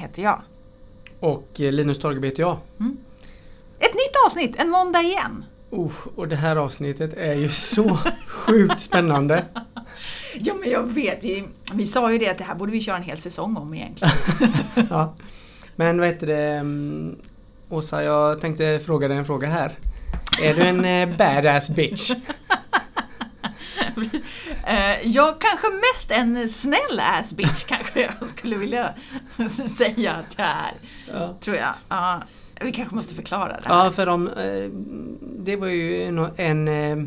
Heter jag. Och eh, Linus Torgeby heter jag. Ett nytt avsnitt, en måndag igen. Oh, och det här avsnittet är ju så sjukt spännande. Ja men jag vet, vi, vi sa ju det att det här borde vi köra en hel säsong om egentligen. Ja. Men vad heter det? mm, Åsa, jag tänkte fråga dig en fråga här. Är du en eh, badass bitch? Eh, jag kanske mest en snäll ass bitch kanske jag skulle vilja säga att jag är. Ja. Tror jag. Ja, vi kanske måste förklara det här. Ja, för de, eh, det var ju en, en eh,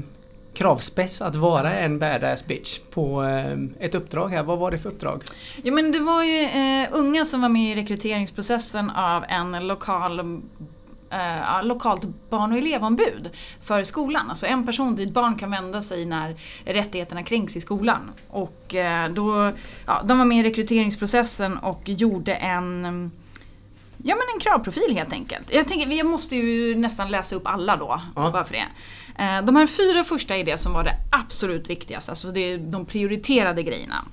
kravspec att vara en badass bitch på eh, ett uppdrag här. Vad var det för uppdrag? Ja men det var ju eh, unga som var med i rekryteringsprocessen av en lokal eh, lokalt barn och elevombud för skolan. Alltså en person dit barn kan vända sig när rättigheterna kränks i skolan. Och eh, då, ja, de var med i rekryteringsprocessen och gjorde en Ja men en kravprofil helt enkelt. Jag tänker, jag måste ju nästan läsa upp alla då, Ja. bara för det. Eh, De här fyra första är det som var det absolut viktigaste, alltså det de prioriterade grejerna.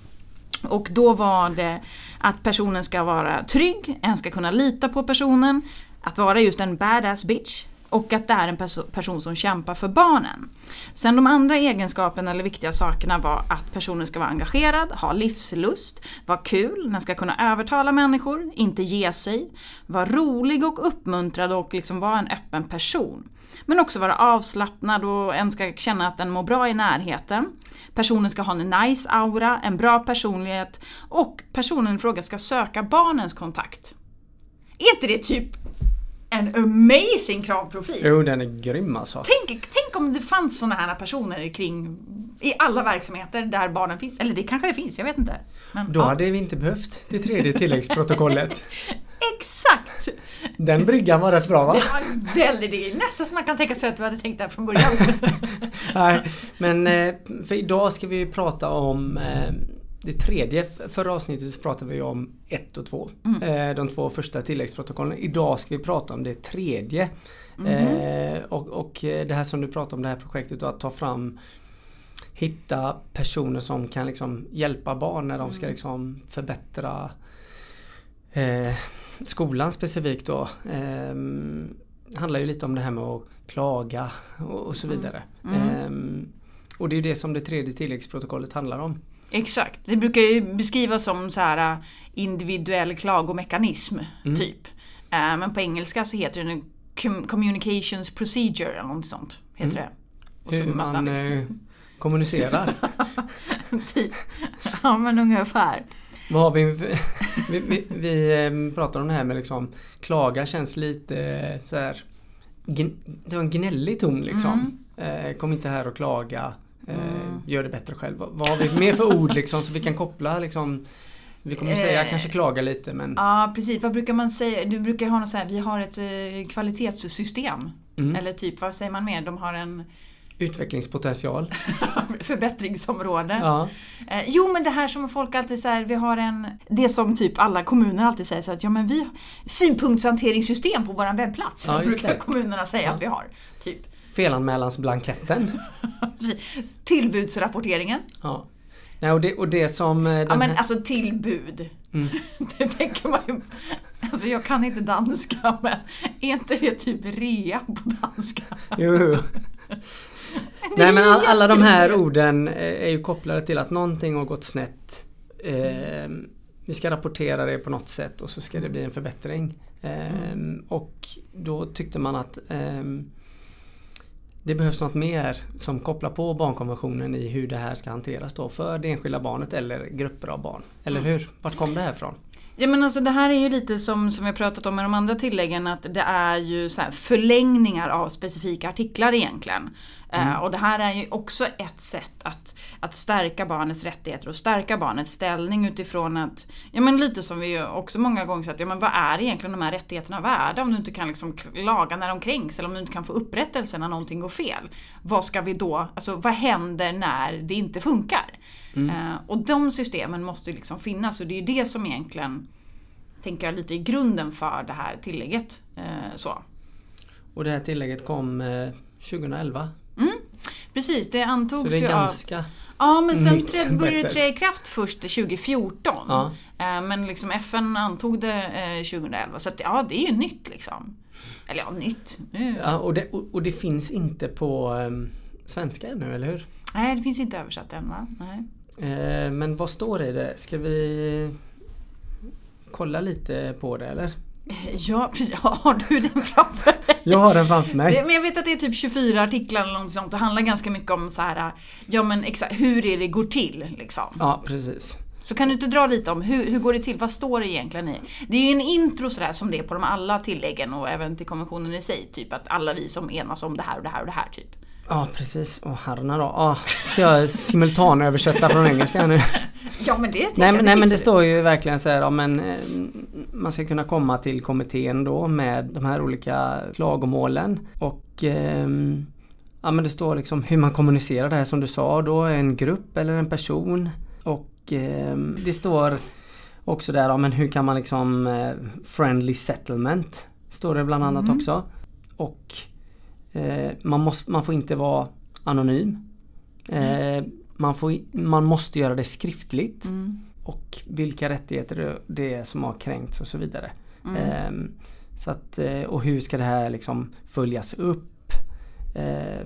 Och då var det att personen ska vara trygg, en ska kunna lita på personen, att vara just en badass bitch och att det är en perso- person som kämpar för barnen. Sen de andra egenskaperna eller viktiga sakerna var att personen ska vara engagerad, ha livslust, vara kul, den ska kunna övertala människor, inte ge sig, vara rolig och uppmuntrad och liksom vara en öppen person. Men också vara avslappnad och en ska känna att den mår bra i närheten. Personen ska ha en nice aura, en bra personlighet och personen i fråga ska söka barnens kontakt. Är inte det typ en amazing kravprofil? Jo, den är grym alltså. Tänk, tänk om det fanns såna här personer kring i alla verksamheter där barnen finns. Eller det kanske det finns, jag vet inte. Men, Då ja. hade vi inte behövt det tredje tilläggsprotokollet. Exakt! Den bryggan var rätt bra va? Det väldigt, det är nästan som man kan tänka sig att du hade tänkt där från början. Nej, men eh, för idag ska vi prata om eh, det tredje. Förra avsnittet så pratade vi om ett och två. Eh, De två första tilläggsprotokollen. Idag ska vi prata om det tredje. Eh, och, och eh, det här som du pratar om det här projektet då, att ta fram Hitta personer som kan liksom hjälpa barn när de ska liksom förbättra eh, skolan specifikt då. Eh, handlar ju lite om det här med att klaga och, och så vidare. Ehm, och det är det som det tredje tilläggsprotokollet handlar om. Exakt, det brukar ju beskrivas som så här äh, individuell klagomekanism, Mm. typ. Eh, Men på engelska så heter det en com- communications procedure eller något sånt. Heter det. Mm. Hur massa- man eh, kommunicerar. typ. Ja men ungefär. Vad har vi, vi, vi, vi eh, pratar om det här med liksom klaga känns lite eh, så här Det var en gnällig ton liksom. Eh, kom inte här och klaga. Eh, Gör det bättre själv. Vad, har vi mer för ord liksom så vi kan koppla liksom Vi kommer säga Eh, kanske klaga lite men Ja precis, vad brukar man säga? Du brukar ha något så här, vi har ett eh, kvalitetssystem. Mm. Eller typ, vad säger man mer? De har en utvecklingspotential. förbättringsområde. Ja. Eh, jo men det här som folk alltid säger, vi har en... Det som typ alla kommuner alltid säger så att ja men vi har synpunktshanteringssystem på våran webbplats. Ja, brukar det. kommunerna säga Ja. att vi har. Typ. Felanmälansblanketten. Tillbudsrapporteringen. Ja. Nej, och, det, och det som eh, Ja men här, alltså tillbud. Mm. Det tänker man ju... Alltså jag kan inte danska men är inte det typ rea på danska? Jo, jo. Nej men all, alla de här orden eh, är ju kopplade till att någonting har gått snett. Eh, vi ska rapportera det på något sätt och så ska det bli en förbättring. Eh, Och då tyckte man att eh, det behövs något mer som kopplar på barnkonventionen i hur det här ska hanteras då för det enskilda barnet eller grupper av barn. Eller hur? Vart kom det här ifrån? Ja men alltså det här är ju lite som, som jag pratat om med de andra tilläggen att det är ju så här förlängningar av specifika artiklar egentligen. Eh, och det här är ju också ett sätt att, att stärka barnets rättigheter och stärka barnets ställning utifrån att, ja men lite som vi också många gånger sagt, ja men vad är egentligen de här rättigheterna värda om du inte kan liksom klaga när de kränks eller om du inte kan få upprättelse när någonting går fel. Vad ska vi då, alltså vad händer när det inte funkar? Eh, och de systemen måste ju liksom finnas och det är ju det som egentligen tänker jag lite i grunden för det här tillägget. Eh, så. Och det här tillägget kom eh, 2011. Precis, det Så antogs det är ju av... ganska... Ja, men sen träd, började det träda i kraft först 2014. Ja. Eh, Men liksom FN antog det eh, 2011, så att, ja, det är ju nytt liksom. Eller ja, nytt. Nu. Ja, och, det, och, och det finns inte på ehm, svenska ännu, eller hur? Nej, det finns inte översatt än va? Nej. Eh, men vad står det i det? Ska vi kolla lite på det eller? Ja, precis. Har du den framför dig? Jag har den framför mig. Men jag vet att det är typ 24 artiklar eller något sånt. Det handlar ganska mycket om så här, ja men exakt, hur är det går till liksom. Ja, precis. Så kan du inte dra lite om hur, hur går det till? Vad står det egentligen i? Det är ju en intro sådär som det är på de alla tilläggen och även till konventionen i sig. Typ att alla vi som enas om det här och det här och det här typ. Ja, precis. Åh herrarna då. Ah, ska jag simultanöversätta från engelska nu? Ja men det Nej, men, nej men det står ju verkligen så här, ja, men, eh, man ska kunna komma till kommittén då med de här olika klagomålen. Och ehm, ja, men det står liksom hur man kommunicerar det här som du sa då, en grupp eller en person. Och ehm, det står också där, ja, men hur kan man liksom eh, friendly settlement. Står det bland annat också. Och eh, man, måste, man får inte vara anonym. Eh, man, får, man måste göra det skriftligt. Mm. Och vilka rättigheter det- är som har kränkts och så vidare. Ehm, så att, eh, och hur ska det här liksom följas upp? Eh,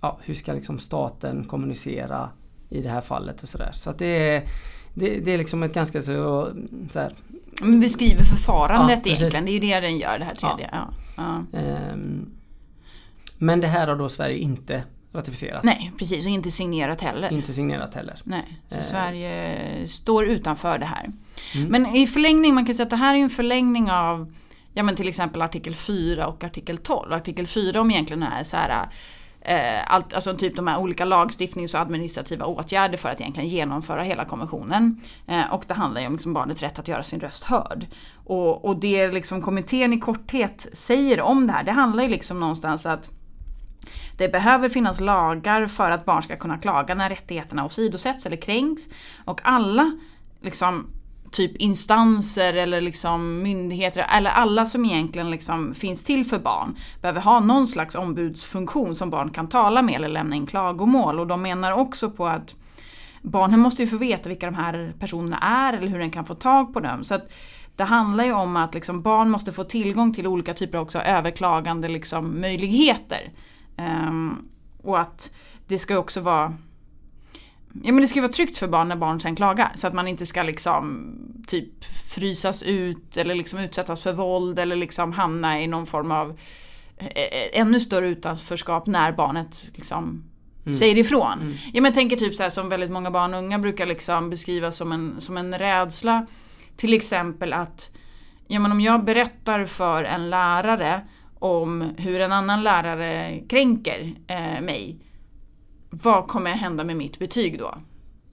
ja, hur ska liksom staten kommunicera i det här fallet och sådär. Så att det är, det, det är liksom ett ganska så, så här, Men beskriver förfarandet Ja, egentligen. Det är ju det den gör, det här tredje. Ja. Ja. ehm, men det här har då Sverige inte ratificerat. Nej, precis. Och inte signerat heller. Inte signerat heller. Nej, så Eh. Sverige står utanför det här. Mm. Men i förlängning, man kan säga att det här är en förlängning av ja, men till exempel artikel 4 och artikel 12. Artikel 4 om egentligen är så här eh, allt, alltså typ de här olika lagstiftnings och administrativa åtgärder för att egentligen genomföra hela konventionen. Eh, och det handlar ju om liksom barnets rätt att göra sin röst hörd. Och, och det liksom kommittén i korthet säger om det här, det handlar ju liksom någonstans att det behöver finnas lagar för att barn ska kunna klaga när rättigheterna åsidosätts eller kränks. Och alla liksom, typ instanser eller liksom myndigheter eller alla som egentligen liksom finns till för barn behöver ha någon slags ombudsfunktion som barn kan tala med eller lämna in klagomål. Och de menar också på att barnen måste ju få veta vilka de här personerna är eller hur den kan få tag på dem. Så att det handlar ju om att liksom barn måste få tillgång till olika typer också överklagande liksom möjligheter. Ehm, och att det ska också vara Ja men det ska vara tryggt för barn när barn sen klagar. Så att man inte ska liksom typ frysas ut eller liksom utsättas för våld eller liksom hamna i någon form av eh, eh, ännu större utanförskap när barnet liksom säger ifrån. Ja, men jag tänker typ så här som väldigt många barn och unga brukar liksom beskriva som en, som en rädsla. Till exempel att ja, men om jag berättar för en lärare om hur en annan lärare kränker eh, mig. Vad kommer hända med mitt betyg då?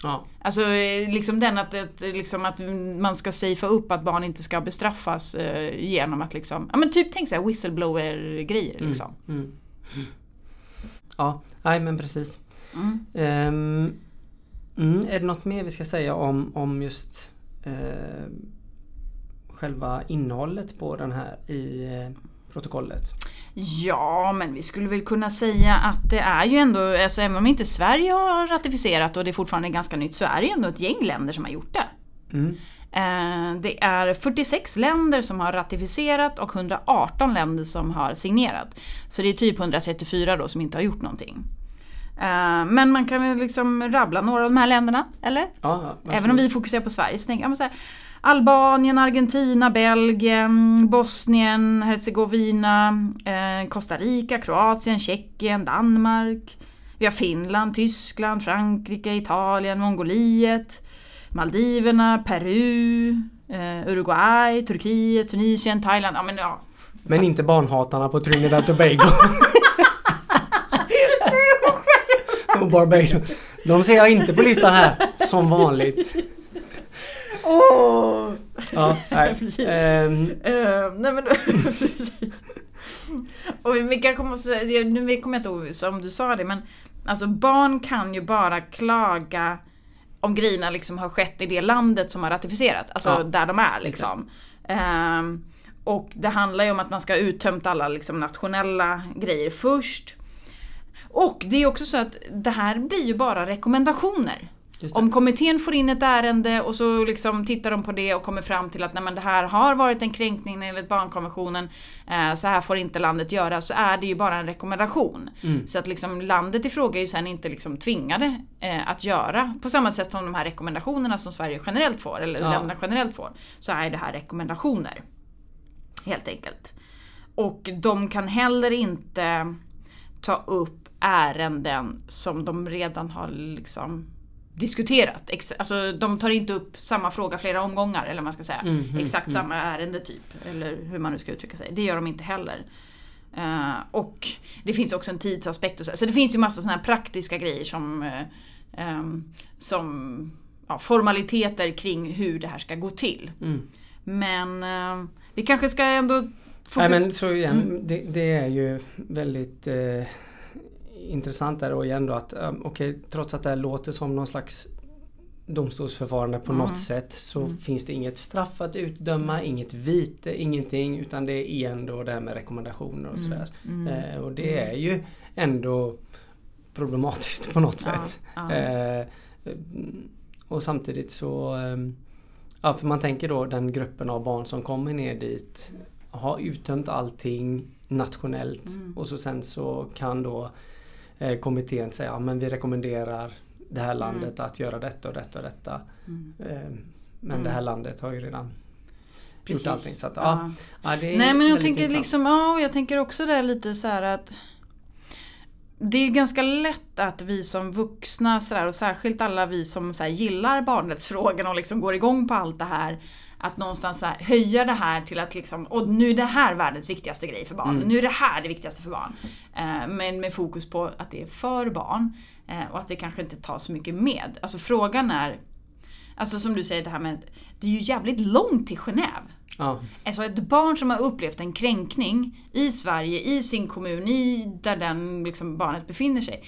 Ja. Alltså eh, liksom den att, att, liksom att man ska safea upp att barn inte ska bestraffas eh, genom att liksom, ja men typ tänk såhär whistleblower-grejer liksom. Mm. Ja, nej men precis. Mm. Mm, är det något mer vi ska säga om, om just eh, själva innehållet på den här i eh, protokollet? Ja, men vi skulle väl kunna säga att det är ju ändå, alltså även om inte Sverige har ratificerat och det är fortfarande ganska nytt så är det ändå ett gäng länder som har gjort det. Mm. Eh, Det är 46 länder som har ratificerat och 118 länder som har signerat. Så det är typ 134 då som inte har gjort någonting. Eh, Men man kan väl liksom rabbla några av de här länderna, eller? Ja. Även om vi fokuserar på Sverige så tänker jag så här, Albanien, Argentina, Belgien, Bosnien, Herzegovina, eh, Costa Rica, Kroatien, Tjeckien, Danmark. Vi har Finland, Tyskland, Frankrike, Italien, Mongoliet, Maldiverna, Peru, eh, Uruguay, Turkiet, Tunisien, Thailand. Ja, men, ja. Men inte barnhatarna på Trinidad Tobago. och Barbados. De ser jag inte på listan här, som vanligt. Åh! Ja, nej. Ehm, Eh, nej men precis. Och vi kanske måste nu kommer jag inte ihåg om du sa det men Alltså barn kan ju bara klaga om grejerna liksom har skett i det landet som har ratificerat. Alltså Ja. där de är liksom. Ehm, och det handlar ju om att man ska ha uttömt alla liksom, nationella grejer först. Och det är också så att det här blir ju bara rekommendationer. Om kommittén får in ett ärende och så liksom tittar de på det och kommer fram till att nej, men det här har varit en kränkning enligt barnkonventionen, eh, så här får inte landet göra, så är det ju bara en rekommendation. Mm. Så att liksom landet i fråga är ju sen inte liksom tvingade eh, att göra på samma sätt som de här rekommendationerna som Sverige generellt får, eller Ja. länderna generellt får, så är det här rekommendationer. Helt enkelt. Och de kan heller inte ta upp ärenden som de redan har liksom diskuterat. Ex- Alltså de tar inte upp samma fråga flera omgångar eller man ska säga. Mhm, Exakt mm. samma ärende typ. Eller hur man nu ska uttrycka sig. Det gör de inte heller. Eh, och det finns också en tidsaspekt och så. Så det finns ju massa sådana här praktiska grejer som, eh, ehm, som ja, formaliteter kring hur det här ska gå till. Mm. Men eh, vi kanske ska ändå fokus... Nej men så igen, Mm. det, det är ju väldigt eh, intressant där och igen då att um, okej trots att det här låter som någon slags domstolsförfarande på Mm. något sätt så Mm. finns det inget straff att utdöma, inget vite, ingenting utan det är igen då det här med rekommendationer och sådär. Mm. Eh, och det är ju ändå problematiskt på något sätt. Eh, och samtidigt så ehm, Ja för man tänker då den gruppen av barn som kommer ner dit Har uttömt allting nationellt Mm. och så sen så kan då eh, kommittén säga ja, men vi rekommenderar det här landet att göra detta och detta och detta. Mm. Eh, men Mm. det här landet har ju redan Precis. gjort allting. Så att, ja. Ja. Ja, det Nej men jag tänker intressant. liksom, ja jag tänker också där lite så här att det är ganska lätt att vi som vuxna så där, och särskilt alla vi som så här, gillar barnrättsfrågorna och liksom går igång på allt det här att någonstans här, höja det här till att liksom, och nu är det här världens viktigaste grej för barn. Mm. Nu är det här det viktigaste för barn. Eh, men med fokus på att det är för barn. Eh, och att vi kanske inte tar så mycket med. Alltså frågan är, alltså som du säger det här med, det är ju jävligt långt till Genève. Ja, Alltså ett barn som har upplevt en kränkning i Sverige, i sin kommun, i där den liksom barnet befinner sig.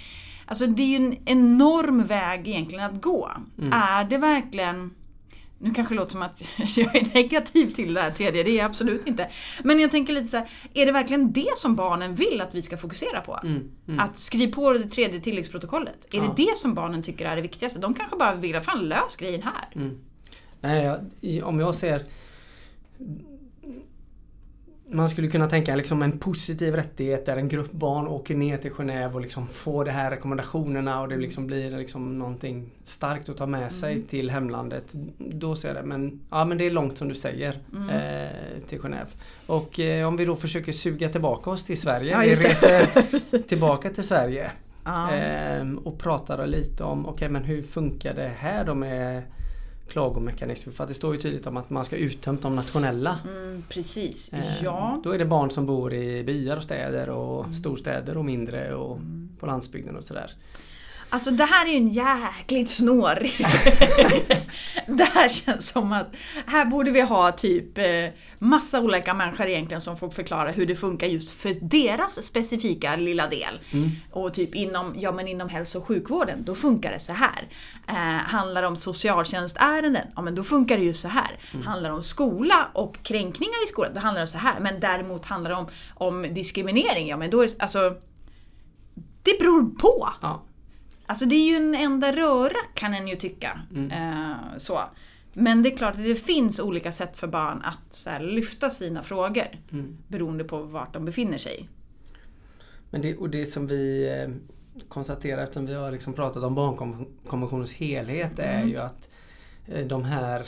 Alltså det är ju en enorm väg egentligen att gå. Mm. Är det verkligen nu kanske det låter som att jag är negativ till det här tredje, det är jag absolut inte. Men jag tänker lite så här, är det verkligen det som barnen vill att vi ska fokusera på? mm, mm. Att skriva på det tredje tilläggsprotokollet? Är Ja. det det som barnen tycker är det viktigaste? De kanske bara vill, fan lös grejen här. Mm. Nej, jag, om jag ser man skulle kunna tänka liksom en positiv rättighet där en grupp barn åker ner till Genève och liksom får de här rekommendationerna och det liksom blir liksom någonting starkt att ta med sig Mm. till hemlandet. Då ser jag det. Men, ja, men det är långt som du säger Mm. eh, till Genève. Och eh, om vi då försöker suga tillbaka oss till Sverige. Ja, vi reser tillbaka till Sverige. Ja. Ehm, och pratar lite om okej men hur funkar det här då med klagomekanismer? För att det står ju tydligt om att man ska uttömt de nationella. Mm, precis, Ehm, ja. Då är det barn som bor i byar och städer och Mm. storstäder och mindre och på landsbygden och sådär. Alltså det här är ju en jäkligt snårig Det här känns som att här borde vi ha typ eh, massa olika människor egentligen som får förklara hur det funkar just för deras specifika lilla del. Mm. Och typ inom, ja men inom hälso och sjukvården, då funkar det så här. Eh, handlar det om socialtjänstärenden, ja men då funkar det ju så här. Handlar det om skola och kränkningar i skolan, då handlar det så här. Men däremot handlar det om, om diskriminering, ja men då är det, alltså det beror på. Ja. Alltså det är ju en enda röra kan en ju tycka. Mm. Eh, så. Men det är klart att det finns olika sätt för barn att här, lyfta sina frågor. Mm. Beroende på vart de befinner sig. Men det, och det som vi eh, konstaterar eftersom vi har liksom pratat om barnkonventionens helhet är Mm. ju att eh, de här,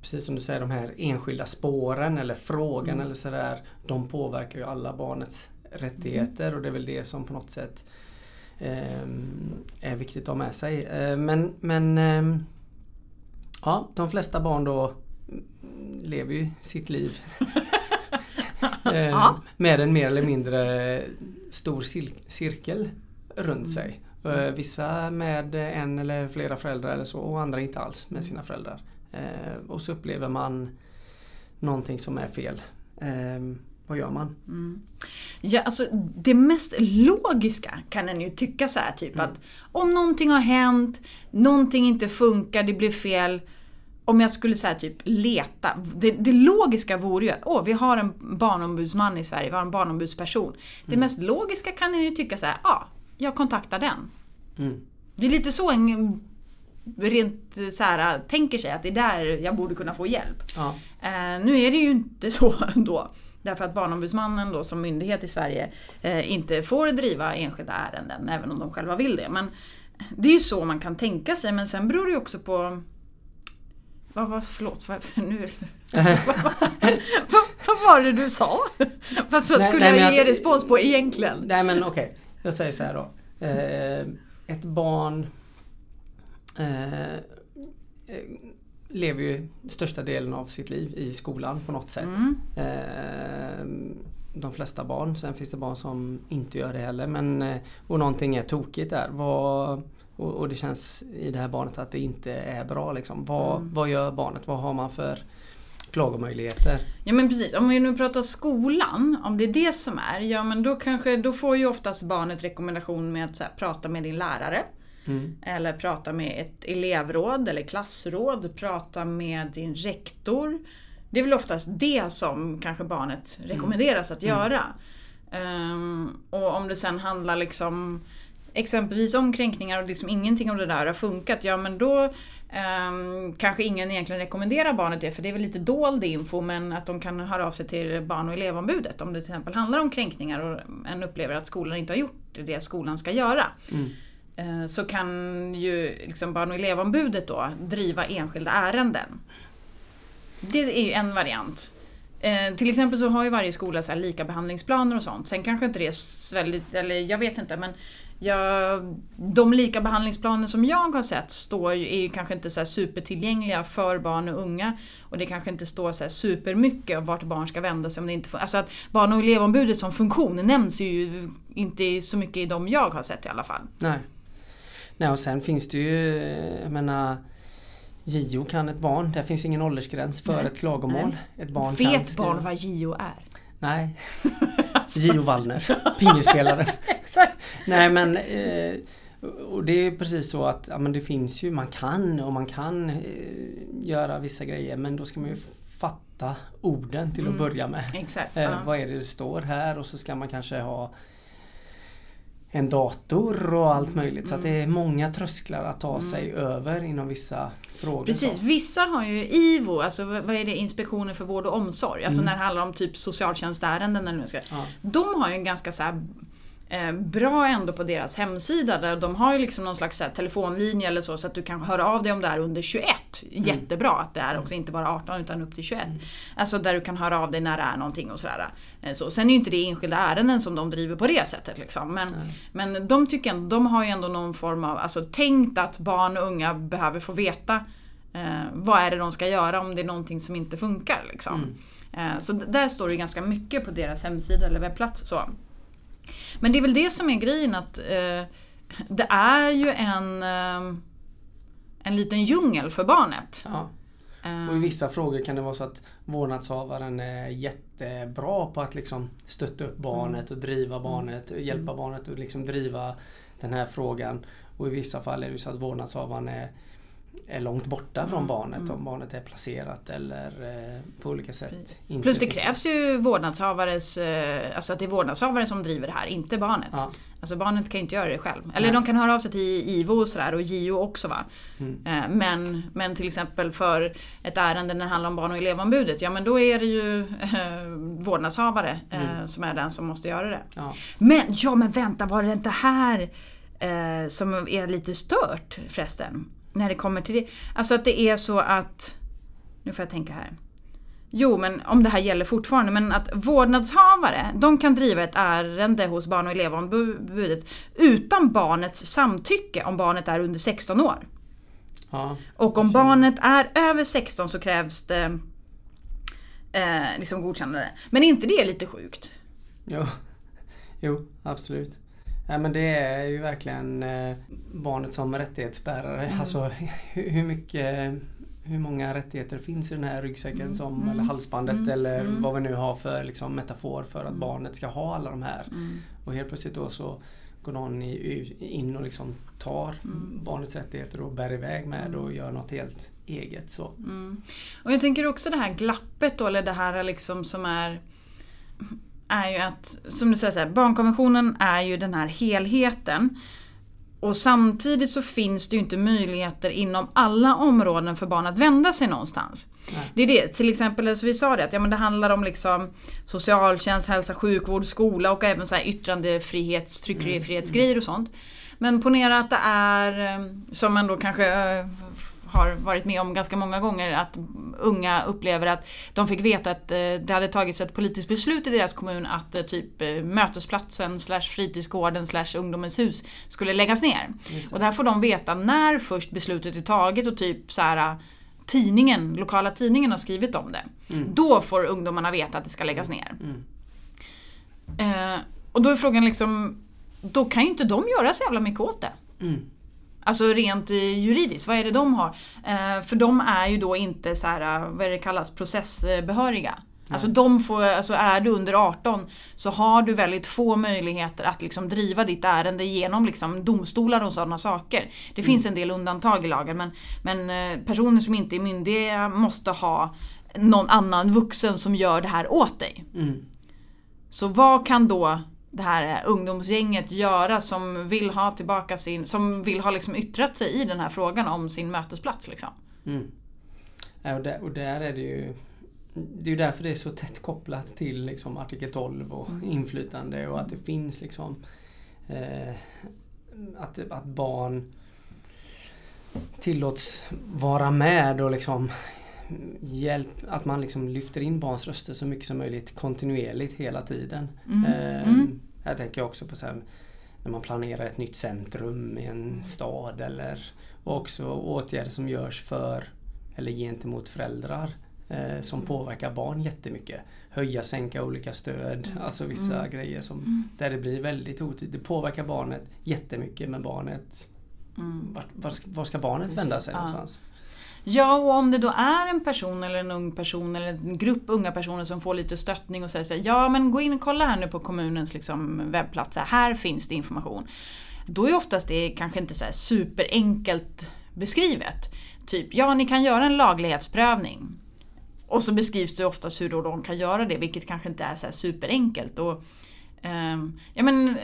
precis som du säger, de här enskilda spåren eller frågan Mm. eller sådär. De påverkar ju alla barnets rättigheter och det är väl det som på något sätt är viktigt att ha med sig. Eh, men men eh, ja, de flesta barn då mm, lever ju sitt liv med en mer eller mindre stor cir- cirkel runt sig. Eh, Vissa med en eller flera föräldrar eller så och andra inte alls med sina föräldrar. Och så upplever man någonting som är fel. Vad gör man? Ja, alltså det mest logiska kan en ju tycka så här typ att om någonting har hänt, någonting inte funkar, det blir fel. Om jag skulle säga typ leta. Det, det logiska vore ju att åh, vi har en barnombudsman i Sverige, vi har en barnombudsperson. Det mest logiska kan en ju tycka så här, ja, jag kontaktar den. Mm. Det är lite så en rent så här, tänker sig att det är där jag borde kunna få hjälp. Ja. Eh, nu är det ju inte så då. Därför att Barnombudsmannen då som myndighet i Sverige eh, inte får driva enskilda ärenden även om de själva vill det. Men det är ju så man kan tänka sig men sen beror det ju också på vad var, förlåt, vad, nu, vad, vad var det du sa? Vad, vad Nej, skulle nej, men jag ge att- respons på egentligen? Nej men okej, jag säger så här då. Eh, ett barn eh, eh, lever ju största delen av sitt liv i skolan på något sätt. Mm. Eh, de flesta barn, sen finns det barn som inte gör det heller. Men, eh, och någonting är tokigt där. Vad, och, och det känns i det här barnet att det inte är bra. Liksom. Vad, Mm. vad gör barnet? Vad har man för klagomöjligheter? Ja men precis, om vi nu pratar skolan, om det är det som är, ja men då kanske, då får ju oftast barnet rekommendation med att här, prata med din lärare. Mm. Eller prata med ett elevråd eller klassråd, prata med din rektor. Det är väl oftast det som kanske barnet rekommenderas att göra. Ehm, och om det sen handlar liksom exempelvis om kränkningar och liksom ingenting av det där har funkat, ja men då ehm, kanske ingen egentligen rekommenderar barnet det för det är väl lite dold info men att de kan höra av sig till barn och elevombudet om det till exempel handlar om kränkningar och en upplever att skolan inte har gjort det skolan ska göra. Mm. Eh, så kan ju liksom barn och elevombudet då driva enskilda ärenden. Det är ju en variant. Eh, till exempel så har ju varje skola så här lika behandlingsplaner och sånt. Sen kanske inte det är så väldigt, eller jag vet inte men jag, de lika behandlingsplaner som jag har sett står ju, är ju kanske inte så här supertillgängliga för barn och unga. Och det kanske inte står så här supermycket om vart barn ska vända sig om det inte Alltså att barn och elevombudet som funktion nämns ju inte så mycket i de jag har sett i alla fall. Nej. Nej och sen finns det ju, jag menar JO kan ett barn, där finns ingen åldersgräns för Nej. ett klagomål. Nej. Ett barn Vet barn vad JO är? Nej. Gio Wallner, pingisspelare. Exakt. Nej men eh, och det är precis så att ja, men det finns ju, man kan och man kan eh, göra vissa grejer men då ska man ju fatta orden till att Mm. börja med. Exakt. Eh, ja. Vad är det det står här och så ska man kanske ha en dator och allt möjligt. Så det är många trösklar att ta sig över inom vissa frågor. Precis, vissa har ju IVO, alltså vad är det, Inspektionen för vård och omsorg, alltså när det handlar om typ socialtjänstärenden eller ska Ja. De har ju en ganska så här, bra ändå på deras hemsida där de har ju liksom någon slags telefonlinje eller så så att du kan höra av dig om det är under 21. Jättebra att det är också inte bara 18 utan upp till 21. Alltså där du kan höra av dig när det är någonting och sådär. Eh, Så. Sen är ju inte det enskilda ärenden som de driver på det sättet liksom. Men, men de tycker ändå, de har ju ändå någon form av, alltså tänkt att barn och unga behöver få veta eh, vad är det de ska göra om det är någonting som inte funkar. Liksom. Eh, så där står det ganska mycket på deras hemsida eller webbplats. Så. Men det är väl det som är grejen att eh, det är ju en, eh, en liten djungel för barnet. Ja. Eh, Och i vissa frågor kan det vara så att vårdnadshavaren är jättebra på att liksom stötta upp barnet och driva barnet, och hjälpa barnet och liksom driva den här frågan. Och i vissa fall är det så att vårdnadshavaren är, är långt borta från barnet om barnet är placerat eller eh, på olika sätt. Plus det krävs ju vårdnadshavares, eh, alltså att det är vårdnadshavaren som driver det här, inte barnet. Ja. Alltså barnet kan ju inte göra det själv. Eller Nej. de kan höra av sig till IVO och sådär och JO också va. Mm. Eh, Men, men till exempel för ett ärende när det handlar om barn och elevombudet, ja men då är det ju vårdnadshavare eh, som är den som måste göra det. Ja. Men, ja men vänta, var det inte här som är lite stört förresten? När det kommer till det. Alltså att det är så att, nu får jag tänka här. Jo, men om det här gäller fortfarande, men att vårdnadshavare, de kan driva ett ärende hos barn och elevombudet utan barnets samtycke om barnet är under 16 år. Ja. Och om barnet är över 16 så krävs det eh, liksom godkännande. Men är inte det lite sjukt? Jo. jo, absolut. Ja, men det är ju verkligen eh, barnet som rättighetsbärare. Mm. Alltså hur, mycket hur många rättigheter finns i den här ryggsäcken som, eller halsbandet eller vad vi nu har för liksom, metafor för att barnet ska ha alla de här. Och helt plötsligt då så går någon in och liksom tar barnets rättigheter och bär iväg med och gör något helt eget. Så. Och jag tänker också det här glappet då, eller det här liksom som är är ju att, som du säger, så här, barnkonventionen är ju den här helheten. Och samtidigt så finns det ju inte möjligheter inom alla områden för barn att vända sig någonstans. Nej. Det är det, till exempel, alltså vi sa det, att ja, men det handlar om liksom socialtjänst, hälsa, sjukvård, skola och även så här yttrandefrihets, tryckfrihetsgrejer och sånt. Men ponera att det är, eh, som man då kanske eh, har varit med om ganska många gånger, att unga upplever att de fick veta att eh, det hade tagits ett politiskt beslut i deras kommun att eh, typ eh, mötesplatsen slash fritidsgården slash ungdomens hus skulle läggas ner. Och där får de veta när först beslutet är taget och typ så här tidningen, lokala tidningen har skrivit om det. Mm. Då får ungdomarna veta att det ska läggas ner. Mm. Eh, och då är frågan liksom, då kan ju inte de göra så jävla mycket åt det. Mm. Alltså rent juridiskt, vad är det de har? Eh, för de är ju då inte så här, eh, vad är det kallas, processbehöriga. Alltså de får, alltså är du under 18 så har du väldigt få möjligheter att liksom driva ditt ärende genom liksom domstolar och sådana saker. Det finns en del undantag i lagen men, men eh, personer som inte är myndiga måste ha någon annan vuxen som gör det här åt dig. Mm. Så vad kan då det här ungdomsgänget göra som vill ha tillbaka sin, som vill ha liksom yttrat sig i den här frågan om sin mötesplats liksom? Mm. Ja, och, där, och där är det ju Det är ju därför det är så tätt kopplat till liksom artikel 12 och inflytande och att det finns liksom eh, att, att barn tillåts vara med och liksom hjälp, att man liksom lyfter in barns röster så mycket som möjligt kontinuerligt hela tiden. Mm. Eh, Mm. Jag tänker också på så här, när man planerar ett nytt centrum i en stad eller också åtgärder som görs för eller gentemot föräldrar eh, som påverkar barn jättemycket. Höja, sänka olika stöd, alltså vissa Mm. grejer som där det blir väldigt otydligt. Det påverkar barnet jättemycket men barnet Mm. vart, var, ska, var ska barnet vända sig någonstans? Ja, och om det då är en person eller en ung person eller en grupp unga personer som får lite stöttning och säger så här, ja men gå in och kolla här nu på kommunens liksom, webbplats, här, finns det information. Då är oftast det kanske inte så här superenkelt beskrivet. Typ, ja ni kan göra en laglighetsprövning. Och så beskrivs det oftast hur då de kan göra det, vilket kanske inte är så här superenkelt. Och, eh, ja, men,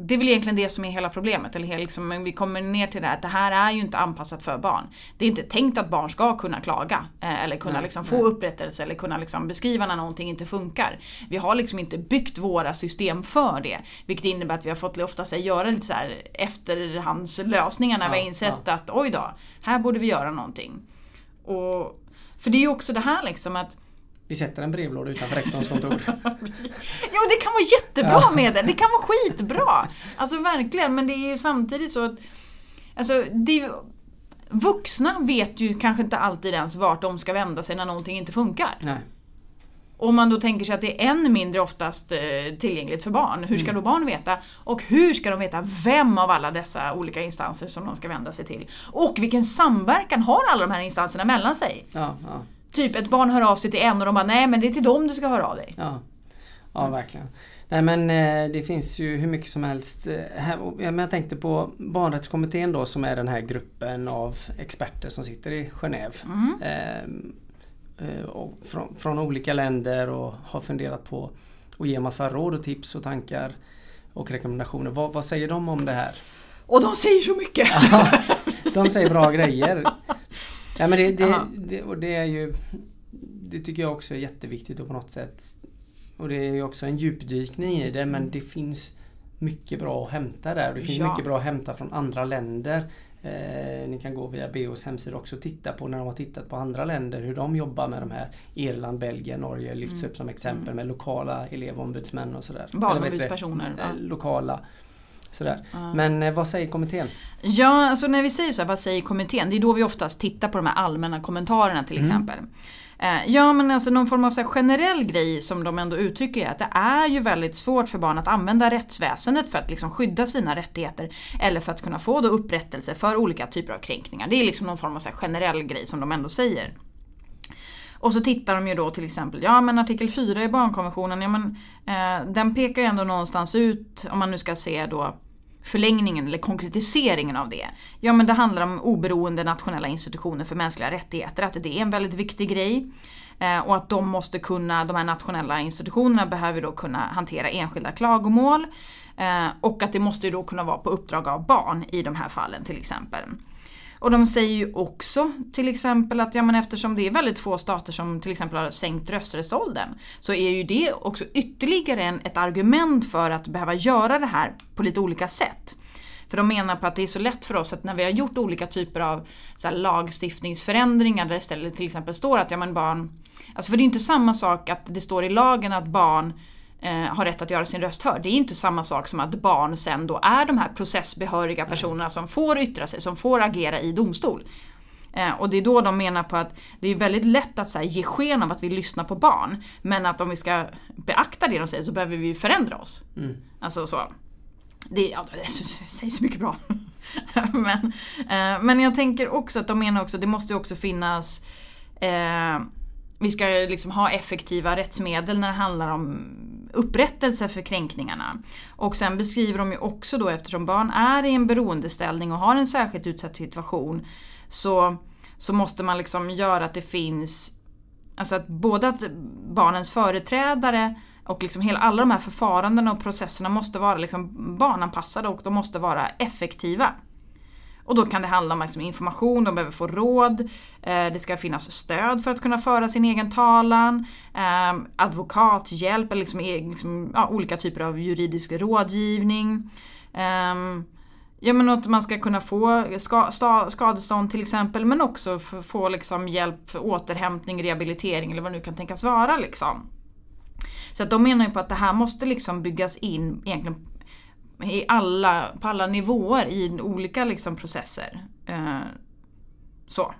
det är väl egentligen det som är hela problemet. Eller hela, liksom, men vi kommer ner till det här att det här är ju inte anpassat för barn. Det är inte tänkt att barn ska kunna klaga eh, eller kunna Nej, liksom, nej. få upprättelse eller kunna liksom, beskriva när någonting inte funkar. Vi har liksom inte byggt våra system för det. Vilket innebär att vi har fått ofta här, göra lite så här efterhandslösningar när Ja, vi har insett att oj då, här borde vi göra någonting. Och, för det är ju också det här liksom att Vi sätter en brevlåda utanför rektorns kontor. Jo det kan vara jättebra Ja. med det, det kan vara skitbra. Alltså verkligen, men det är ju samtidigt så att Alltså det Vuxna vet ju kanske inte alltid ens vart de ska vända sig när någonting inte funkar. Nej. Om man då tänker sig att det är än mindre oftast eh, tillgängligt för barn, hur ska då barn veta? Och hur ska de veta vem av alla dessa olika instanser som de ska vända sig till? Och vilken samverkan har alla de här instanserna mellan sig? Ja, ja, Typ ett barn hör av sig till en och de bara nej men det är till dem du ska höra av dig. ja. Ja, verkligen. Nej men eh, det finns ju hur mycket som helst. eh, ja, jag tänkte på barnrättskommittén då som är den här gruppen av experter som sitter i Genève. Mm. Ehm, eh, och från, från olika länder och har funderat på att ge massa råd och tips och tankar och rekommendationer. Vad, vad säger de om det här? Och de säger så mycket! De säger bra grejer. Ja, men det, det, det, och det är ju Det tycker jag också är jätteviktigt och på något sätt Och det är ju också en djupdykning i det men det finns mycket bra att hämta där. Det finns Ja. mycket bra att hämta från andra länder. Eh, ni kan gå via BOs hemsida också och titta på när de har tittat på andra länder hur de jobbar med de här. Irland, Belgien, Norge lyfts upp som exempel med lokala elevombudsmän och sådär. Barnombudspersoner. Eh, Lokala. Sådär. Ja. Men eh, vad säger kommittén? Ja, alltså när vi säger så här, vad säger kommittén? Det är då vi oftast tittar på de här allmänna kommentarerna till Mm. exempel. Eh, Ja men alltså någon form av så generell grej som de ändå uttrycker är att det är ju väldigt svårt för barn att använda rättsväsendet för att liksom skydda sina rättigheter eller för att kunna få då upprättelse för olika typer av kränkningar. Det är liksom någon form av så generell grej som de ändå säger. Och så tittar de ju då till exempel, ja men artikel 4 i barnkonventionen, ja men eh, den pekar ju ändå någonstans ut, om man nu ska se då förlängningen eller konkretiseringen av det? Ja men det handlar om oberoende nationella institutioner för mänskliga rättigheter, att det är en väldigt viktig grej. Eh, och att de måste kunna, de här nationella institutionerna behöver då kunna hantera enskilda klagomål. Eh, och att det måste ju då kunna vara på uppdrag av barn i de här fallen till exempel. Och de säger ju också till exempel att ja, men eftersom det är väldigt få stater som till exempel har sänkt rösträttsåldern så är ju det också ytterligare en, ett argument för att behöva göra det här på lite olika sätt. För de menar på att det är så lätt för oss att när vi har gjort olika typer av så här, lagstiftningsförändringar där det istället till exempel står att ja, men barn... Alltså för det är inte samma sak att det står i lagen att barn eh, har rätt att göra sin röst hörd. Det är inte samma sak som att barn sen då är de här processbehöriga personerna som får yttra sig, som får agera i domstol. Eh, och det är då de menar på att det är väldigt lätt att så här, ge sken av att vi lyssnar på barn. Men att om vi ska beakta det de säger så behöver vi förändra oss. Mm. Alltså så. Det, ja, det sägs mycket bra. men, eh, men jag tänker också att de menar också att det måste också finnas eh, vi ska liksom ha effektiva rättsmedel när det handlar om upprättelse för kränkningarna. Och sen beskriver de ju också då eftersom barn är i en beroendeställning och har en särskilt utsatt situation så, så måste man liksom göra att det finns Alltså att både att barnens företrädare och liksom hela, alla de här förfarandena och processerna måste vara liksom barnanpassade och de måste vara effektiva. Och då kan det handla om liksom information, de behöver få råd, eh, det ska finnas stöd för att kunna föra sin egen talan, eh, advokathjälp eller liksom, liksom, ja, olika typer av juridisk rådgivning. Eh, Ja men att man ska kunna få skadestånd till exempel men också få liksom hjälp för återhämtning, rehabilitering eller vad det nu kan tänkas vara. Liksom. Så att de menar ju på att det här måste liksom byggas in egentligen i alla, på alla nivåer i olika liksom processer. Eh, så.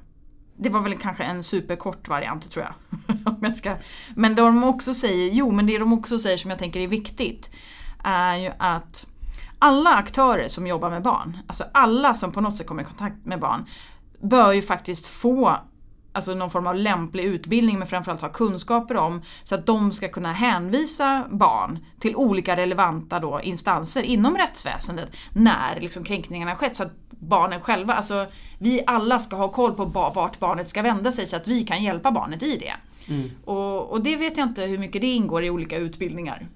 Det var väl kanske en superkort variant tror jag. Om jag ska. Men det de också säger, jo men det de också säger som jag tänker är viktigt är ju att alla aktörer som jobbar med barn, alltså alla som på något sätt kommer i kontakt med barn, bör ju faktiskt få alltså någon form av lämplig utbildning men framförallt ha kunskaper om så att de ska kunna hänvisa barn till olika relevanta då instanser inom rättsväsendet när liksom kränkningarna skett. Så att barnen själva, alltså vi alla ska ha koll på vart barnet ska vända sig så att vi kan hjälpa barnet i det. Mm. Och, och det vet jag inte hur mycket det ingår i olika utbildningar.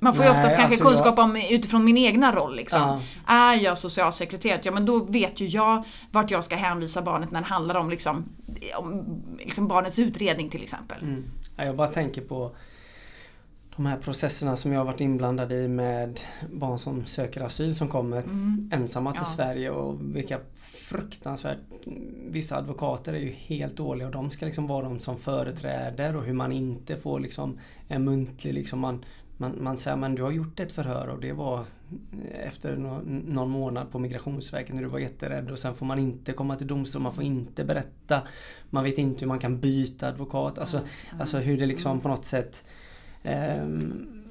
Man får Nej, ju oftast kanske alltså kunskap jag... om utifrån min egna roll. Liksom. Ja. Är jag socialsekreterare, ja men då vet ju jag vart jag ska hänvisa barnet när det handlar om, liksom, om liksom barnets utredning till exempel. Mm. Ja, jag bara tänker på de här processerna som jag har varit inblandad i med barn som söker asyl som kommer mm. ensamma till ja. Sverige och vilka fruktansvärt Vissa advokater är ju helt dåliga och de ska liksom vara de som företräder och hur man inte får liksom en muntlig liksom man, man, man säger men du har gjort ett förhör och det var efter no, någon månad på Migrationsverket när du var jätterädd och sen får man inte komma till domstol, man får inte berätta. Man vet inte hur man kan byta advokat. Alltså, mm. alltså hur det liksom på något sätt um,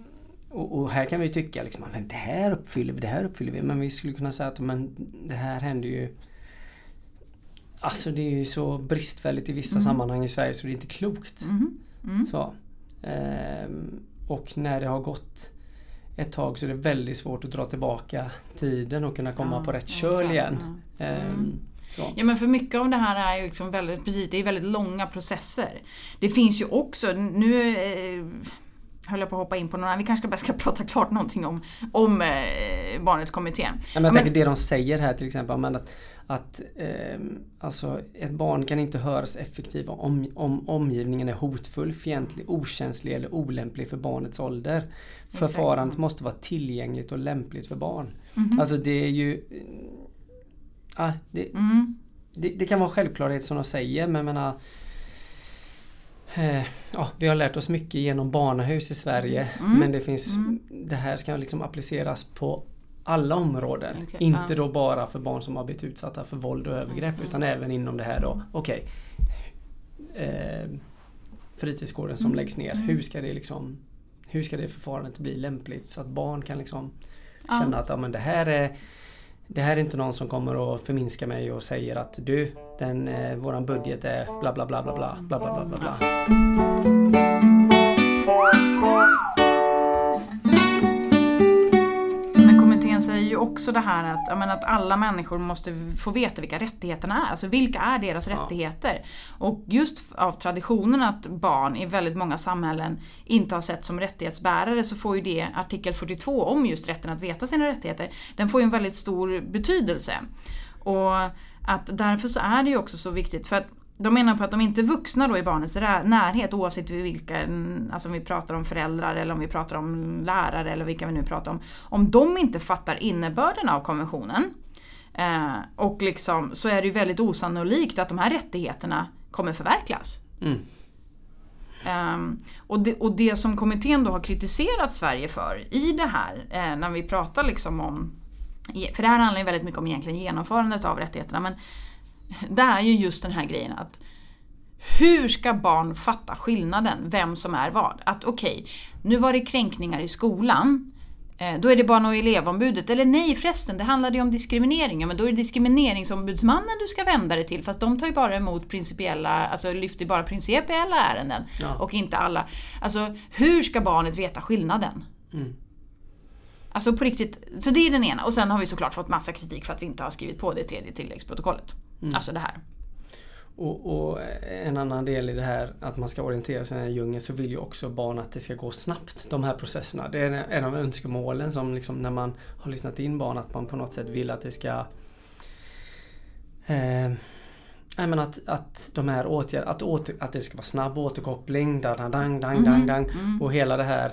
och, och, här kan vi tycka liksom, men det här uppfyller vi, det här uppfyller vi. Men vi skulle kunna säga att men det här händer ju Alltså det är ju så bristfälligt i vissa mm. sammanhang i Sverige så det är inte klokt. Mm. Mm. Så. Um, och när det har gått ett tag så är det väldigt svårt att dra tillbaka tiden och kunna komma ja, på rätt köl igen. Ja. Mm. Ehm, ja men för mycket av det här är ju liksom väldigt, precis, det är väldigt långa processer. Det finns ju också, nu eh, höll jag på att hoppa in på någon annan, vi kanske bara ska prata klart någonting om, om eh, Barnets kommitté. Ja, men jag tänker det de säger här till exempel, men att att eh, alltså ett barn kan inte höras effektivt om, om omgivningen är hotfull, fientlig, okänslig eller olämplig för barnets ålder. Exakt. Förfarandet måste vara tillgängligt och lämpligt för barn. Mm -hmm. Alltså det är ju... Ah, det, mm. det, det, kan vara självklarhet som de säger men jag menar eh, ja, vi har lärt oss mycket genom barnahus i Sverige mm. men det finns mm. Det här ska liksom appliceras på alla områden. Okay. Inte då bara för barn som har blivit utsatta för våld och övergrepp mm. utan även inom det här då. Okej. Okay. Eh, fritidsgården som mm. läggs ner. Mm. Hur ska det liksom Hur ska det förfarandet bli lämpligt så att barn kan liksom känna att ja, men det här är det här är inte någon som kommer att förminska mig och säger att du, den, eh, våran budget är bla bla bla bla bla bla bla bla bla. säger ju också det här att, menar, att alla människor måste få veta vilka rättigheterna är. Alltså vilka är deras Ja. rättigheter? Och just av traditionen att barn i väldigt många samhällen inte har sett som rättighetsbärare så får ju det artikel 42 om just rätten att veta sina rättigheter, den får ju en väldigt stor betydelse. Och att därför så är det ju också så viktigt för att de menar på att de inte är vuxna då i barnets närhet oavsett vilka, alltså om vi pratar om föräldrar eller om vi pratar om lärare eller vilka vi nu pratar om. Om de inte fattar innebörden av konventionen eh, och liksom, så är det ju väldigt osannolikt att de här rättigheterna kommer förverkligas. Mm. Ehm, och, det, och det som kommittén då har kritiserat Sverige för i det här, eh, när vi pratar liksom om för det här handlar ju väldigt mycket om egentligen genomförandet av rättigheterna men det är ju just den här grejen att hur ska barn fatta skillnaden, vem som är vad? Att okej, nu var det kränkningar i skolan. eh, Då är det barn och elevombudet. Eller nej förresten, det handlade ju om diskriminering. Ja, Men då är det diskrimineringsombudsmannen du ska vända dig till. Fast de tar ju bara emot principiella, alltså lyfter bara principiella ärenden. Ja. Och inte alla. Alltså hur ska barnet veta skillnaden? Mm. Alltså på riktigt, så det är den ena. Och sen har vi såklart fått massa kritik för att vi inte har skrivit på det tredje tilläggsprotokollet. Alltså det här. Och, och en annan del i det här att man ska orientera sig i den här djungeln så vill ju också barn att det ska gå snabbt de här processerna. Det är en av önskemålen som liksom när man har lyssnat in barn att man på något sätt vill att det ska eh, men att, att de här åtgärderna, att, åter, att det ska vara snabb återkoppling, dang, dang, dang, dang, dang, dang och hela det här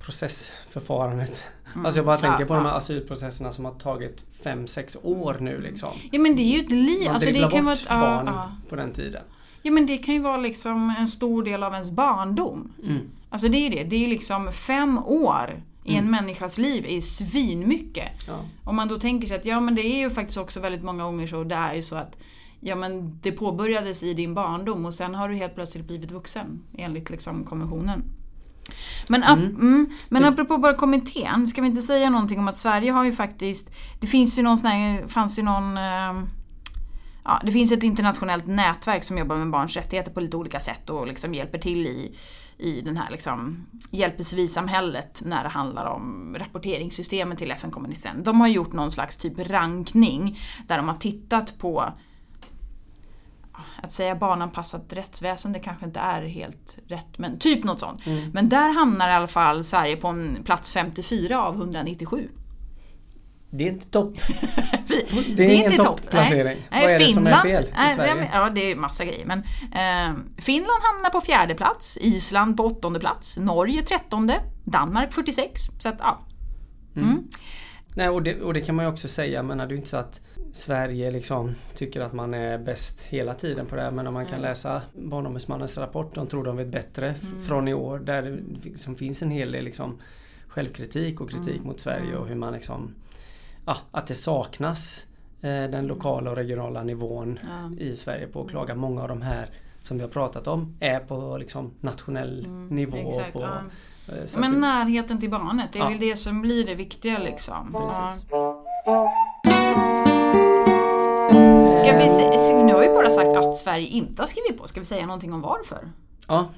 processförfarandet. Alltså jag bara tänker Ja, på de här ja. asylprocesserna som har tagit 5-6 år nu liksom. Ja men det är ju ett liv. Man Alltså det kan vara bort ett, ja, barn ja. på den tiden. ja men det kan ju vara liksom en stor del av ens barndom. Mm. Alltså det är ju det. Det är ju liksom fem år i en människas liv är svinmycket. Ja. Om man då tänker sig att ja men det är ju faktiskt också väldigt många gånger så det är ju så att Ja men det påbörjades i din barndom och sen har du helt plötsligt blivit vuxen enligt liksom konventionen. Men, ap- mm. men apropå bara kommittén, ska vi inte säga någonting om att Sverige har ju faktiskt Det finns ju någon sån här, fanns ju någon eh, Ja, det finns ett internationellt nätverk som jobbar med barns rättigheter på lite olika sätt och liksom hjälper till i, i den här liksom hjälper civilsamhället när det handlar om rapporteringssystemet till FN-kommittén. De har gjort någon slags typ rankning där de har tittat på att säga barnanpassat rättsväsende kanske inte är helt rätt, men typ något sånt. Men där hamnar i alla fall Sverige på en plats 54 av 197. Det är inte topp. Det, Det är ingen inte topp. topplacering. Nej, Vad är det som är Finland- fel i nej, Sverige? Ja, det är massa grejer. Men, eh, Finland hamnar på fjärde plats, Island på åttonde plats, Norge trettonde, Danmark 46. Så att, ja. Mm. Nej, och det, och det kan man ju också säga, men det är ju inte så att Sverige liksom tycker att man är bäst hela tiden på det här. Men om man kan läsa Barnombudsmannens rapport, de tror de vet bättre Mm. från i år. Där det liksom finns en hel del liksom självkritik och kritik Mm. mot Sverige och hur man liksom Ja, att det saknas eh, den lokala och regionala nivån Ja. i Sverige på att klaga. Många av de här som vi har pratat om är på liksom nationell nivå. Mm, exakt, på, ja. Eh, Men det- närheten till barnet, det är Ja. väl det som blir det viktiga liksom. Precis. Ja. Ska vi se, nu har vi bara sagt att Sverige inte har skrivit på, ska vi säga någonting om varför? Ja.